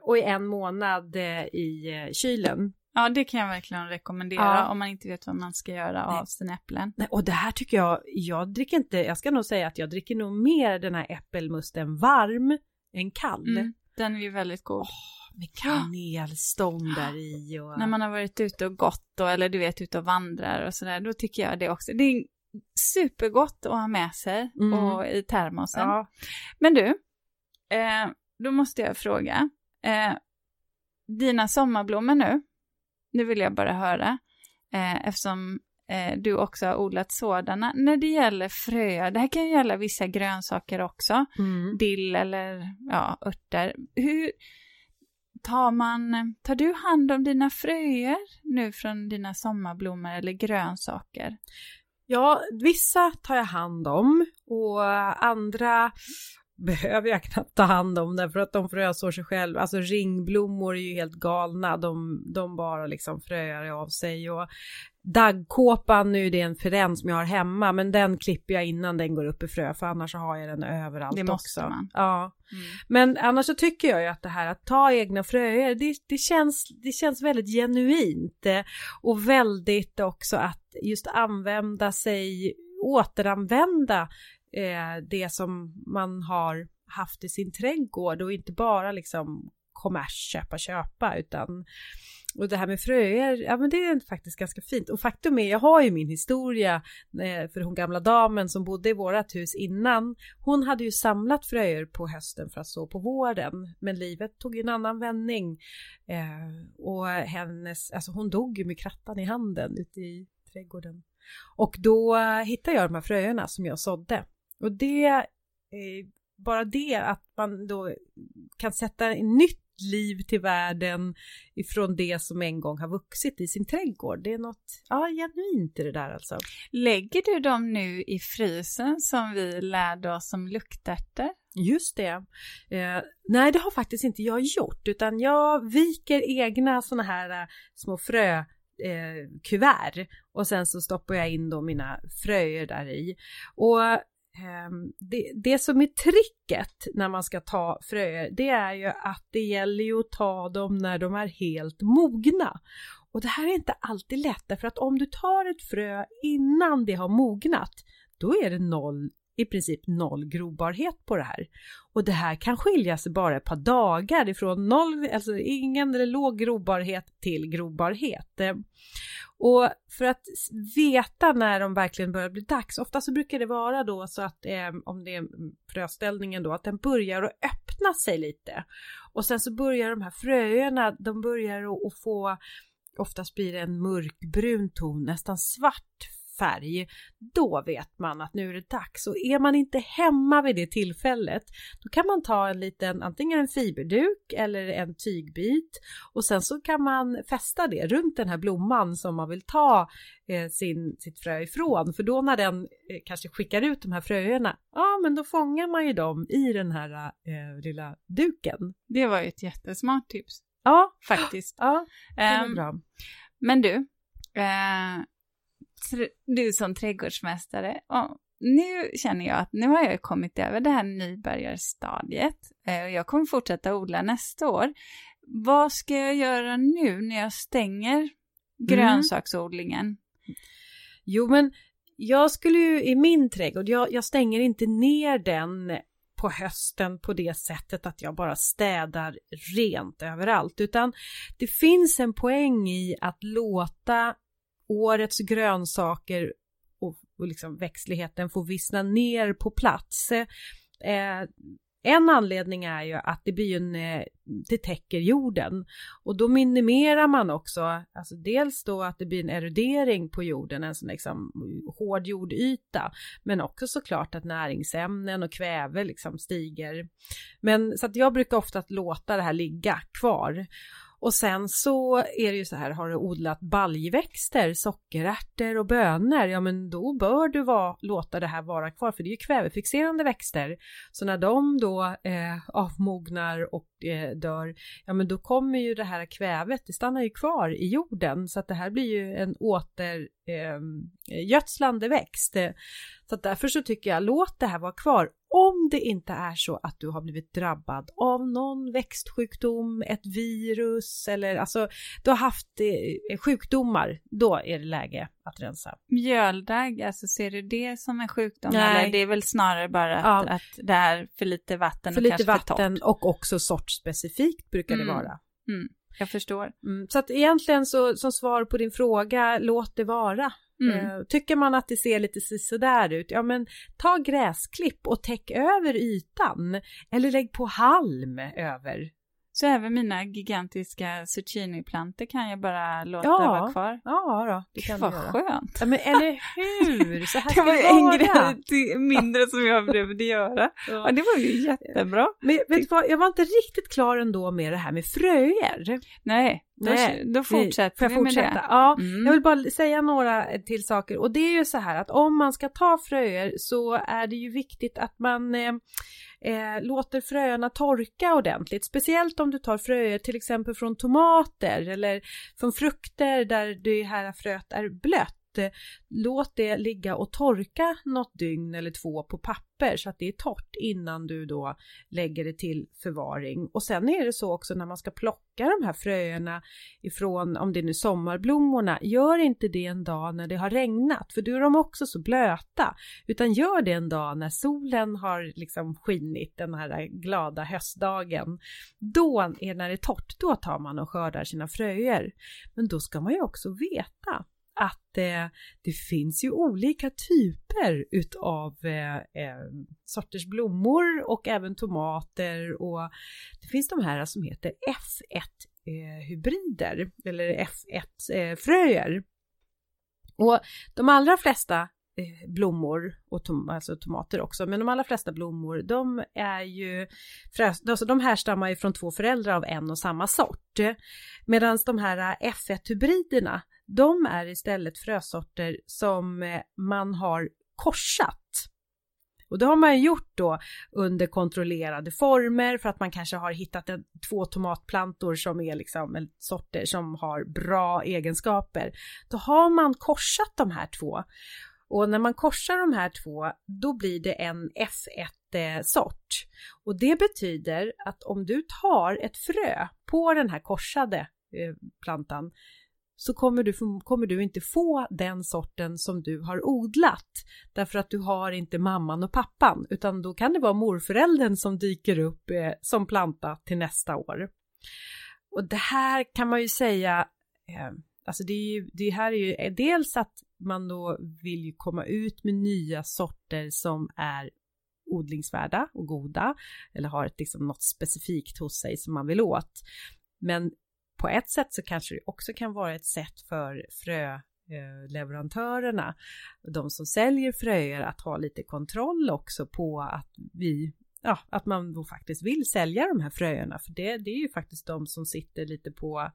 och i en månad i kylen. Ja, det kan jag verkligen rekommendera Ja. om man inte vet vad man ska göra Nej. av sina äpplen. Nej, och det här tycker jag, jag dricker inte, jag ska nog säga att jag dricker nog mer den här äppelmusten varm än kall. Mm, den är ju väldigt god. Med kanelstång där i och... När man har varit ute och gått då, eller du vet ute och vandrar och sådär, då tycker jag det också. Det är supergott att ha med sig Mm. och i termosen. Ja, Men du, eh, då måste jag fråga. Eh, dina sommarblommor nu, nu vill jag bara höra, eh, eftersom eh, du också har odlat sådana. När det gäller fröer, det här kan ju gälla vissa grönsaker också, mm. dill eller ja, örter. Hur tar man, tar du hand om dina fröer nu från dina sommarblommor eller grönsaker? ja, vissa tar jag hand om och andra behöver jag knappt ta hand om därför att de frösår sig själv. Alltså ringblommor är ju helt galna, de, de bara liksom fröar av sig och daggkåpan nu det är en frän som jag har hemma men den klipper jag innan den går upp i frö för annars så har jag den överallt Det måste också. man. Ja. Men annars så tycker jag ju att det här att ta egna fröer, det, det, känns, det känns väldigt genuint och väldigt också att just använda sig, återanvända eh, det som man har haft i sin trädgård och inte bara liksom kommers, köpa, köpa utan och det här med fröer, ja men det är faktiskt ganska fint. Och faktum är, jag har ju min historia eh, för hon gamla damen som bodde i vårat hus innan. Hon hade ju samlat fröer på hösten för att så på våren. Men livet tog en annan vändning. Eh, och hennes, alltså hon dog ju med krattan i handen ute i trädgården. Och då hittade jag de här fröerna som jag sådde. Och det, eh, bara det att man då kan sätta en nytt liv till världen ifrån det som en gång har vuxit i sin trädgård. Det är något, ja, genuint i det där alltså. Lägger du dem nu i frysen som vi lärde oss som luktärtor? Just det. Eh, nej, det har faktiskt inte jag gjort, utan jag viker egna sådana här eh, små frö eh, kuvert och sen så stoppar jag in då mina fröer där i. Och Ehm, det, det som är tricket när man ska ta fröer, det är ju att det gäller ju att ta dem när de är helt mogna. Och det här är inte alltid lätt, därför att om du tar ett frö innan det har mognat, då är det noll i princip noll grobarhet på det här. Och det här kan skilja sig bara ett par dagar ifrån noll, alltså ingen eller låg grobarhet till grobarhet. Och för att veta när de verkligen börjar bli dags, ofta så brukar det vara då så att eh, om det är fröställningen då, att den börjar att öppna sig lite. Och sen så börjar de här fröerna, de börjar att- att få, oftast blir det en mörkbrun ton, nästan svart färg, då vet man att nu är det dags. Och är man inte hemma vid det tillfället, då kan man ta en liten, antingen en fiberduk eller en tygbit och sen så kan man fästa det runt den här blomman som man vill ta eh, sin, sitt frö ifrån. För då när den eh, kanske skickar ut de här fröerna, ja men då fångar man ju dem i den här eh, lilla duken. Det var ju ett jättesmart tips, Ja, faktiskt. ja, det är Ehm, bra. men du, eh, du som trädgårdsmästare, om, nu känner jag att nu har jag kommit över det här nybörjarstadiet. Eh, och jag kommer fortsätta odla nästa år. Vad ska jag göra nu när jag stänger mm. grönsaksodlingen? Mm. Jo, men jag skulle ju i min trädgård, jag, jag stänger inte ner den på hösten på det sättet att jag bara städar rent överallt, utan det finns en poäng i att låta årets grönsaker och, och liksom växtligheten får vissna ner på plats. Eh, en anledning är ju att det blir en, eh, det täcker jorden och då minimerar man också, alltså dels då att det blir en erodering på jorden, en sån liksom hård jordyta, men också såklart att näringsämnen och kväve liksom stiger. Men så att jag brukar ofta låta det här ligga kvar och sen så är det ju så här, har du odlat baljväxter, sockerärtor och bönor, ja men då bör du va, låta det här vara kvar för det är ju kvävefixerande växter. Så när de då eh, avmognar och Eh, dör, ja men då kommer ju det här kvävet, det stannar ju kvar i jorden så att det här blir ju en återgödslande ehm, eh, växt. Så att därför så tycker jag låt det här vara kvar om det inte är så att du har blivit drabbad av någon växtsjukdom, ett virus eller alltså du har haft eh, sjukdomar, då är det läge att rensa. Mjöldagg, alltså ser du det som en sjukdom? Nej. Eller det är väl snarare bara att, ja. att det är för lite vatten för och lite vatten för och också sortspecifikt brukar mm. det vara. Mm. Jag förstår. Mm. Så att egentligen så som svar på din fråga, låt det vara. Mm. Eh, tycker man att det ser lite sådär ut, ja men ta gräsklipp och täck över ytan. Eller lägg på halm över. Så även mina gigantiska zucchiniplantor kan jag bara låta ja, vara kvar? Ja, då, det kan Vad skönt! Ja, men eller hur! Så här det var en grej mindre som jag behövde göra. Ja. det var ju jättebra. Men vet du vad, jag var inte riktigt klar ändå med det här med fröer. Nej, Nej, då, då fortsätter vi, vi fortsätta? med det. Ja, mm. jag vill bara säga några till saker och det är ju så här att om man ska ta fröer så är det ju viktigt att man eh, eh, låter fröerna torka ordentligt, speciellt om du tar fröer till exempel från tomater eller från frukter där det här fröet är blött. Eh, låt det ligga och torka något dygn eller två på papper så att det är torrt innan du då lägger det till förvaring. Och sen är det så också när man ska plocka de här fröerna ifrån, om det är nu sommarblommorna, gör inte det en dag när det har regnat, för då är de också så blöta, utan gör det en dag när solen har liksom skinit den här glada höstdagen. Då är när det är torrt, då tar man och skördar sina fröer. Men då ska man ju också veta att eh, det finns ju olika typer utav eh, eh, sorters blommor och även tomater och det finns de här som heter F1 eh, hybrider eller F1 eh, fröer. Och de allra flesta eh, blommor och tom, alltså tomater också, men de allra flesta blommor de är ju alltså de härstammar ju från två föräldrar av en och samma sort. Medan de här eh, F1 hybriderna de är istället frösorter som eh, man har korsat. Och det har man gjort då under kontrollerade former för att man kanske har hittat en, två tomatplantor som är liksom sorter som har bra egenskaper. Då har man korsat de här två. Och när man korsar de här två, då blir det en F1-sort. Eh, Och det betyder att om du tar ett frö på den här korsade eh, plantan så kommer du, kommer du inte få den sorten som du har odlat därför att du har inte mamman och pappan utan då kan det vara morföräldern som dyker upp eh, som planta till nästa år. Och det här kan man ju säga, eh, alltså det, är ju, det här är ju eh, dels att man då vill ju komma ut med nya sorter som är odlingsvärda och goda eller har ett liksom något specifikt hos sig som man vill åt. Men på ett sätt så kanske det också kan vara ett sätt för fröleverantörerna, de som säljer fröer, att ha lite kontroll också på att vi Ja, att man då faktiskt vill sälja de här fröerna, för det, det är ju faktiskt de som sitter lite på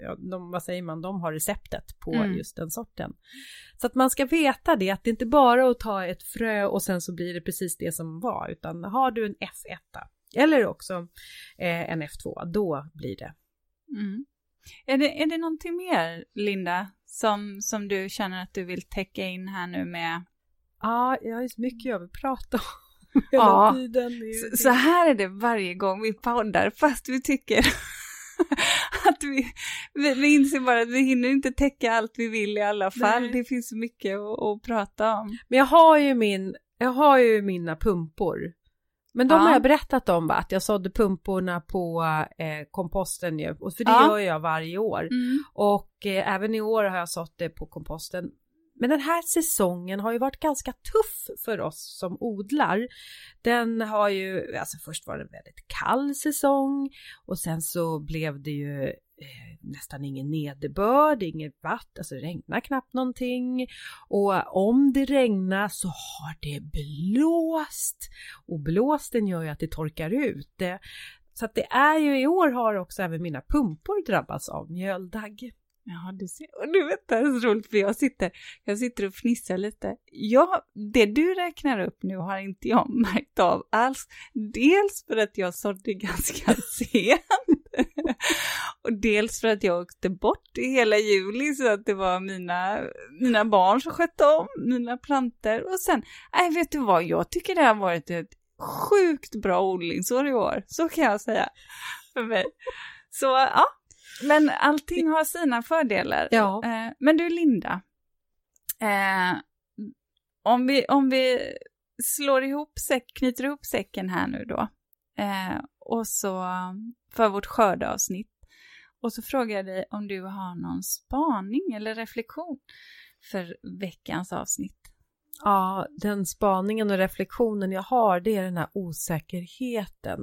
ja, de, vad säger man, de har receptet på mm. just den sorten. Så att man ska veta det, att det inte bara är att ta ett frö och sen så blir det precis det som var, utan har du en F1 eller också eh, en F2, då blir det Mm. Är, det, är det någonting mer, Linda, som, som du känner att du vill täcka in här nu med Ja, jag har ju så mycket jag vill prata om hela Ja, tiden. Så, så här är det varje gång vi poddar, fast vi tycker att vi, vi, vi inser bara att vi hinner inte täcka allt vi vill i alla fall. Nej. Det finns så mycket att, att prata om. Men jag har ju min, jag har ju mina pumpor. Men de Ja. har jag berättat om va? Att jag sådde pumporna på eh, komposten ju. Och för det Ja. gör jag varje år. Och eh, även i år har jag sått det på komposten. Men den här säsongen har ju varit ganska tuff för oss som odlar. Den har ju, alltså först var det en väldigt kall säsong och sen så blev det ju Eh, nästan ingen nederbörd, inget vatten, alltså det regnar knappt någonting. Och om det regnar så har det blåst. Och blåsten gör ju att det torkar ut. Det, så att det är ju i år har också även mina pumpor drabbats av mjöldagg. Ja, du ser. Och du vet, det är så roligt för jag sitter, jag sitter och fnissar lite. Ja, det du räknar upp nu har inte jag märkt av alls. Dels för att jag sådde ganska sent och dels för att jag åkte bort i hela juli så att det var mina, mina barn som skötte om mina planter. Och sen, nej vet du vad, jag tycker det har varit ett sjukt bra odlingsår i år. Så kan jag säga för mig. Så ja, men allting har sina fördelar. Ja. Eh, men du Linda, eh, om, vi, om vi slår ihop säck, knyter ihop säcken här nu då, eh, och så för vårt skördeavsnitt, och så frågar jag dig om du har någon spaning eller reflektion för veckans avsnitt. Ja, den spaningen och reflektionen jag har det är den här osäkerheten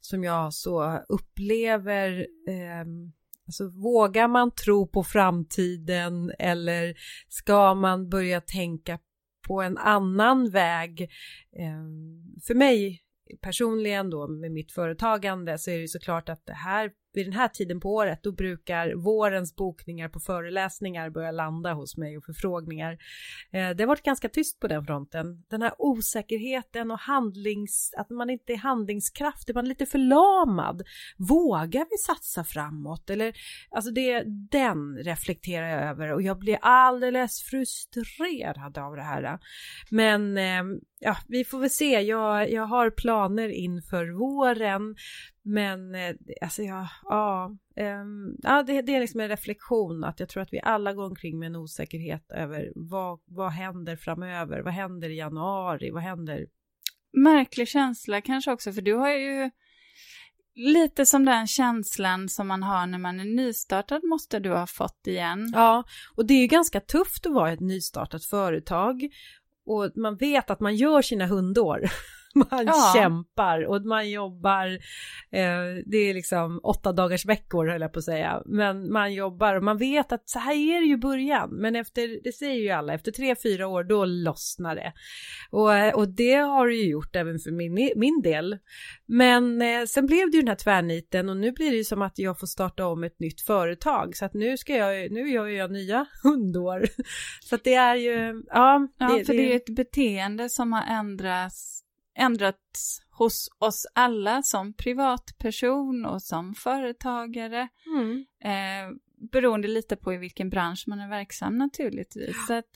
som jag så upplever. Eh, alltså vågar man tro på framtiden eller ska man börja tänka på en annan väg? Eh, för mig personligen då med mitt företagande så är det såklart att det här vid den här tiden på året då brukar vårens bokningar på föreläsningar börja landa hos mig och förfrågningar. Eh, det har varit ganska tyst på den fronten. Den här osäkerheten och handlings, att man inte är handlingskraftig, man är lite förlamad. Vågar vi satsa framåt? Eller, alltså det, den reflekterar jag över och jag blir alldeles frustrerad av det här. Men eh, ja, vi får väl se. Jag, jag har planer inför våren. Men eh, alltså ja, ja, ehm, ja det, det är liksom en reflektion att jag tror att vi alla går omkring med en osäkerhet över vad, vad händer framöver? Vad händer i januari? Vad händer? Märklig känsla kanske också, för du har ju lite som den känslan som man har när man är nystartad måste du ha fått igen. Ja, och det är ju ganska tufft att vara ett nystartat företag och man vet att man gör sina hundår. Man Ja. kämpar och man jobbar, eh, det är liksom åtta dagars veckor höll jag på att säga, men man jobbar och man vet att så här är det ju början, men efter, det säger ju alla, efter tre, fyra år då lossnar det. Och, eh, och det har det ju gjort även för min, min del. Men eh, sen blev det ju den här tvärniten och nu blir det ju som att jag får starta om ett nytt företag, så att nu ska jag, nu gör jag nya hundår. Så att det är ju, ja. Ja, för det är ju ett beteende som har ändrats, ändrats hos oss alla som privatperson och som företagare. Mm. Eh, beroende lite på i vilken bransch man är verksam naturligtvis. Så att,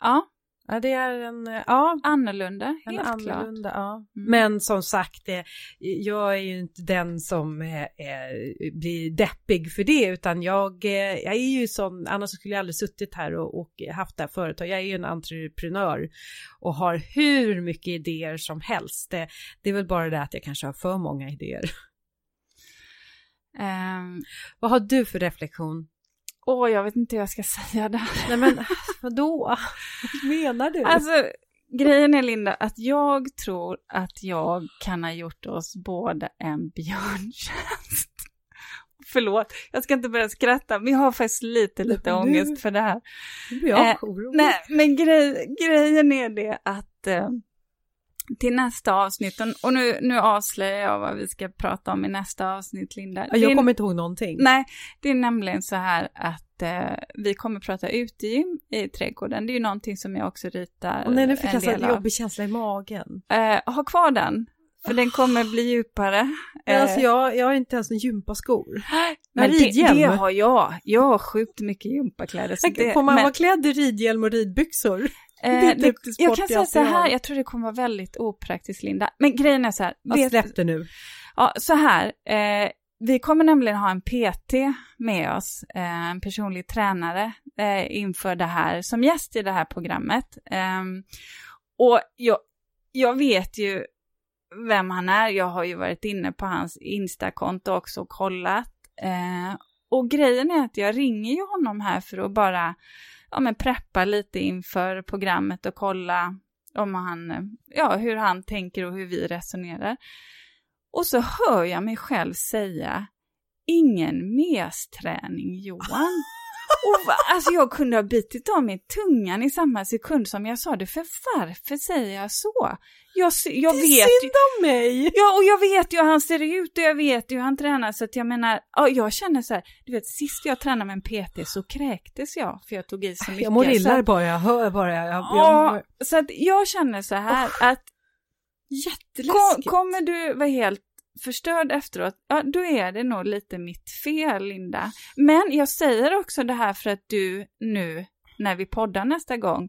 ja, Ja, det är en, ja, annorlunda, en helt klart. annorlunda, ja. Mm. Men som sagt, eh, jag är ju inte den som eh, eh, blir deppig för det, utan jag, eh, jag är ju sån, annars skulle jag aldrig suttit här och, och haft det här företaget. Jag är ju en entreprenör och har hur mycket idéer som helst. Det, det är väl bara det att jag kanske har för många idéer. Ehm, Vad har du för reflektion? Åh, jag vet inte hur jag ska säga det. Nej men vadå? Vad menar du? Alltså, grejen är Linda, att jag tror att jag kan ha gjort oss båda en björntjänst. Förlåt, jag ska inte börja skratta, men jag har faktiskt lite, lite Nu- ångest för det här. nu blir jag eh. Nej, men grej, grejen är det att eh, till nästa avsnitt, och, nu, nu avslöjar jag vad vi ska prata om i nästa avsnitt, Linda. Ja, jag Det kommer inte ihåg någonting. Nej, det är nämligen så här att eh, vi kommer prata utegym i trädgården. Det är ju någonting som jag också ritar Och nej, nu fick en jag av. jobbig känsla i magen. Eh, ha kvar den, för den kommer bli djupare. Men alltså Eh, jag, jag har inte ens en gympaskor. men det, ridhjälm. det har jag. Jag har sjukt mycket gympakläder. Så det, Får man men, vara klädd i ridhjälm och ridbyxor? Eh, det, jag kan säga så här, jag tror det kommer vara väldigt opraktiskt Linda. Men grejen är så här. Vet, släpp det nu. Ja, så här. Eh, vi kommer nämligen ha en PT med oss, eh, en personlig tränare, eh, inför det här, som gäst i det här programmet. Ehm, och jag, jag vet ju vem han är, jag har ju varit inne på hans Insta-konto också och kollat. Eh, och grejen är att jag ringer ju honom här för att bara ja, men preppa lite inför programmet och kolla om han, ja, hur han tänker och hur vi resonerar. Och så hör jag mig själv säga, ingen mesträning Johan. Och alltså jag kunde ha bitit av mig tungan i samma sekund som jag sa det, för varför säger jag så? Jag, jag det vet är synd om mig! Ja, och jag vet ju hur han ser ut och jag vet ju hur han tränar, så att jag menar, ja, jag känner så här, du vet, sist jag tränade med en PT så kräktes jag, för jag tog i så mycket. Jag mår illa bara jag hör bara. Jag, jag, ja, jag... så att jag känner så här oh, att Jätteläskigt. Kom, kommer du vara helt förstörd efteråt, ja då är det nog lite mitt fel Linda. Men jag säger också det här för att du nu, när vi poddar nästa gång,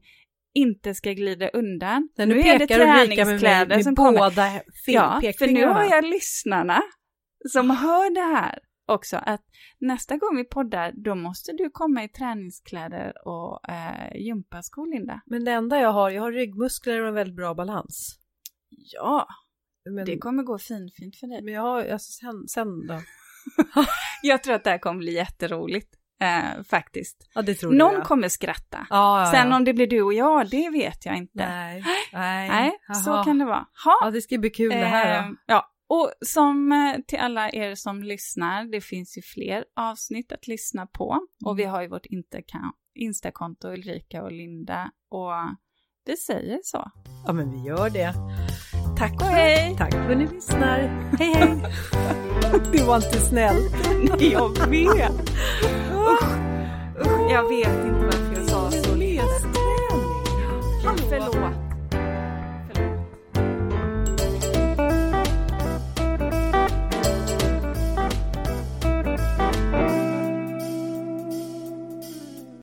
inte ska glida undan. nu, nu är det träningskläder med, med som kommer. Båda ja, för nu har jag lyssnarna som hör det här också, att nästa gång vi poddar, då måste du komma i träningskläder och eh, gympaskor, Linda. Men det enda jag har, jag har ryggmuskler och en väldigt bra balans. Ja, men, det kommer gå finfint för dig. Men jag alltså sen, sen då? jag tror att det här kommer bli jätteroligt. Eh, faktiskt. Ja, Någon jag. kommer skratta. Ja, ja, Sen om det blir du och jag, det vet jag inte. Nej, nej. nej så kan det vara. Ha. Ja, det ska bli kul det här då. Eh, ja, och som eh, till alla er som lyssnar, det finns ju fler avsnitt att lyssna på. Mm. Och vi har ju vårt Instakonto, Ulrika och Linda. Och vi säger så. Ja, men vi gör det. Tack och hej! Tack för att ni lyssnar. Hej hej! det var inte snällt. Nej, jag vet. Usch, usch, jag vet inte varför jag sa så. Lästräning. Förlåt.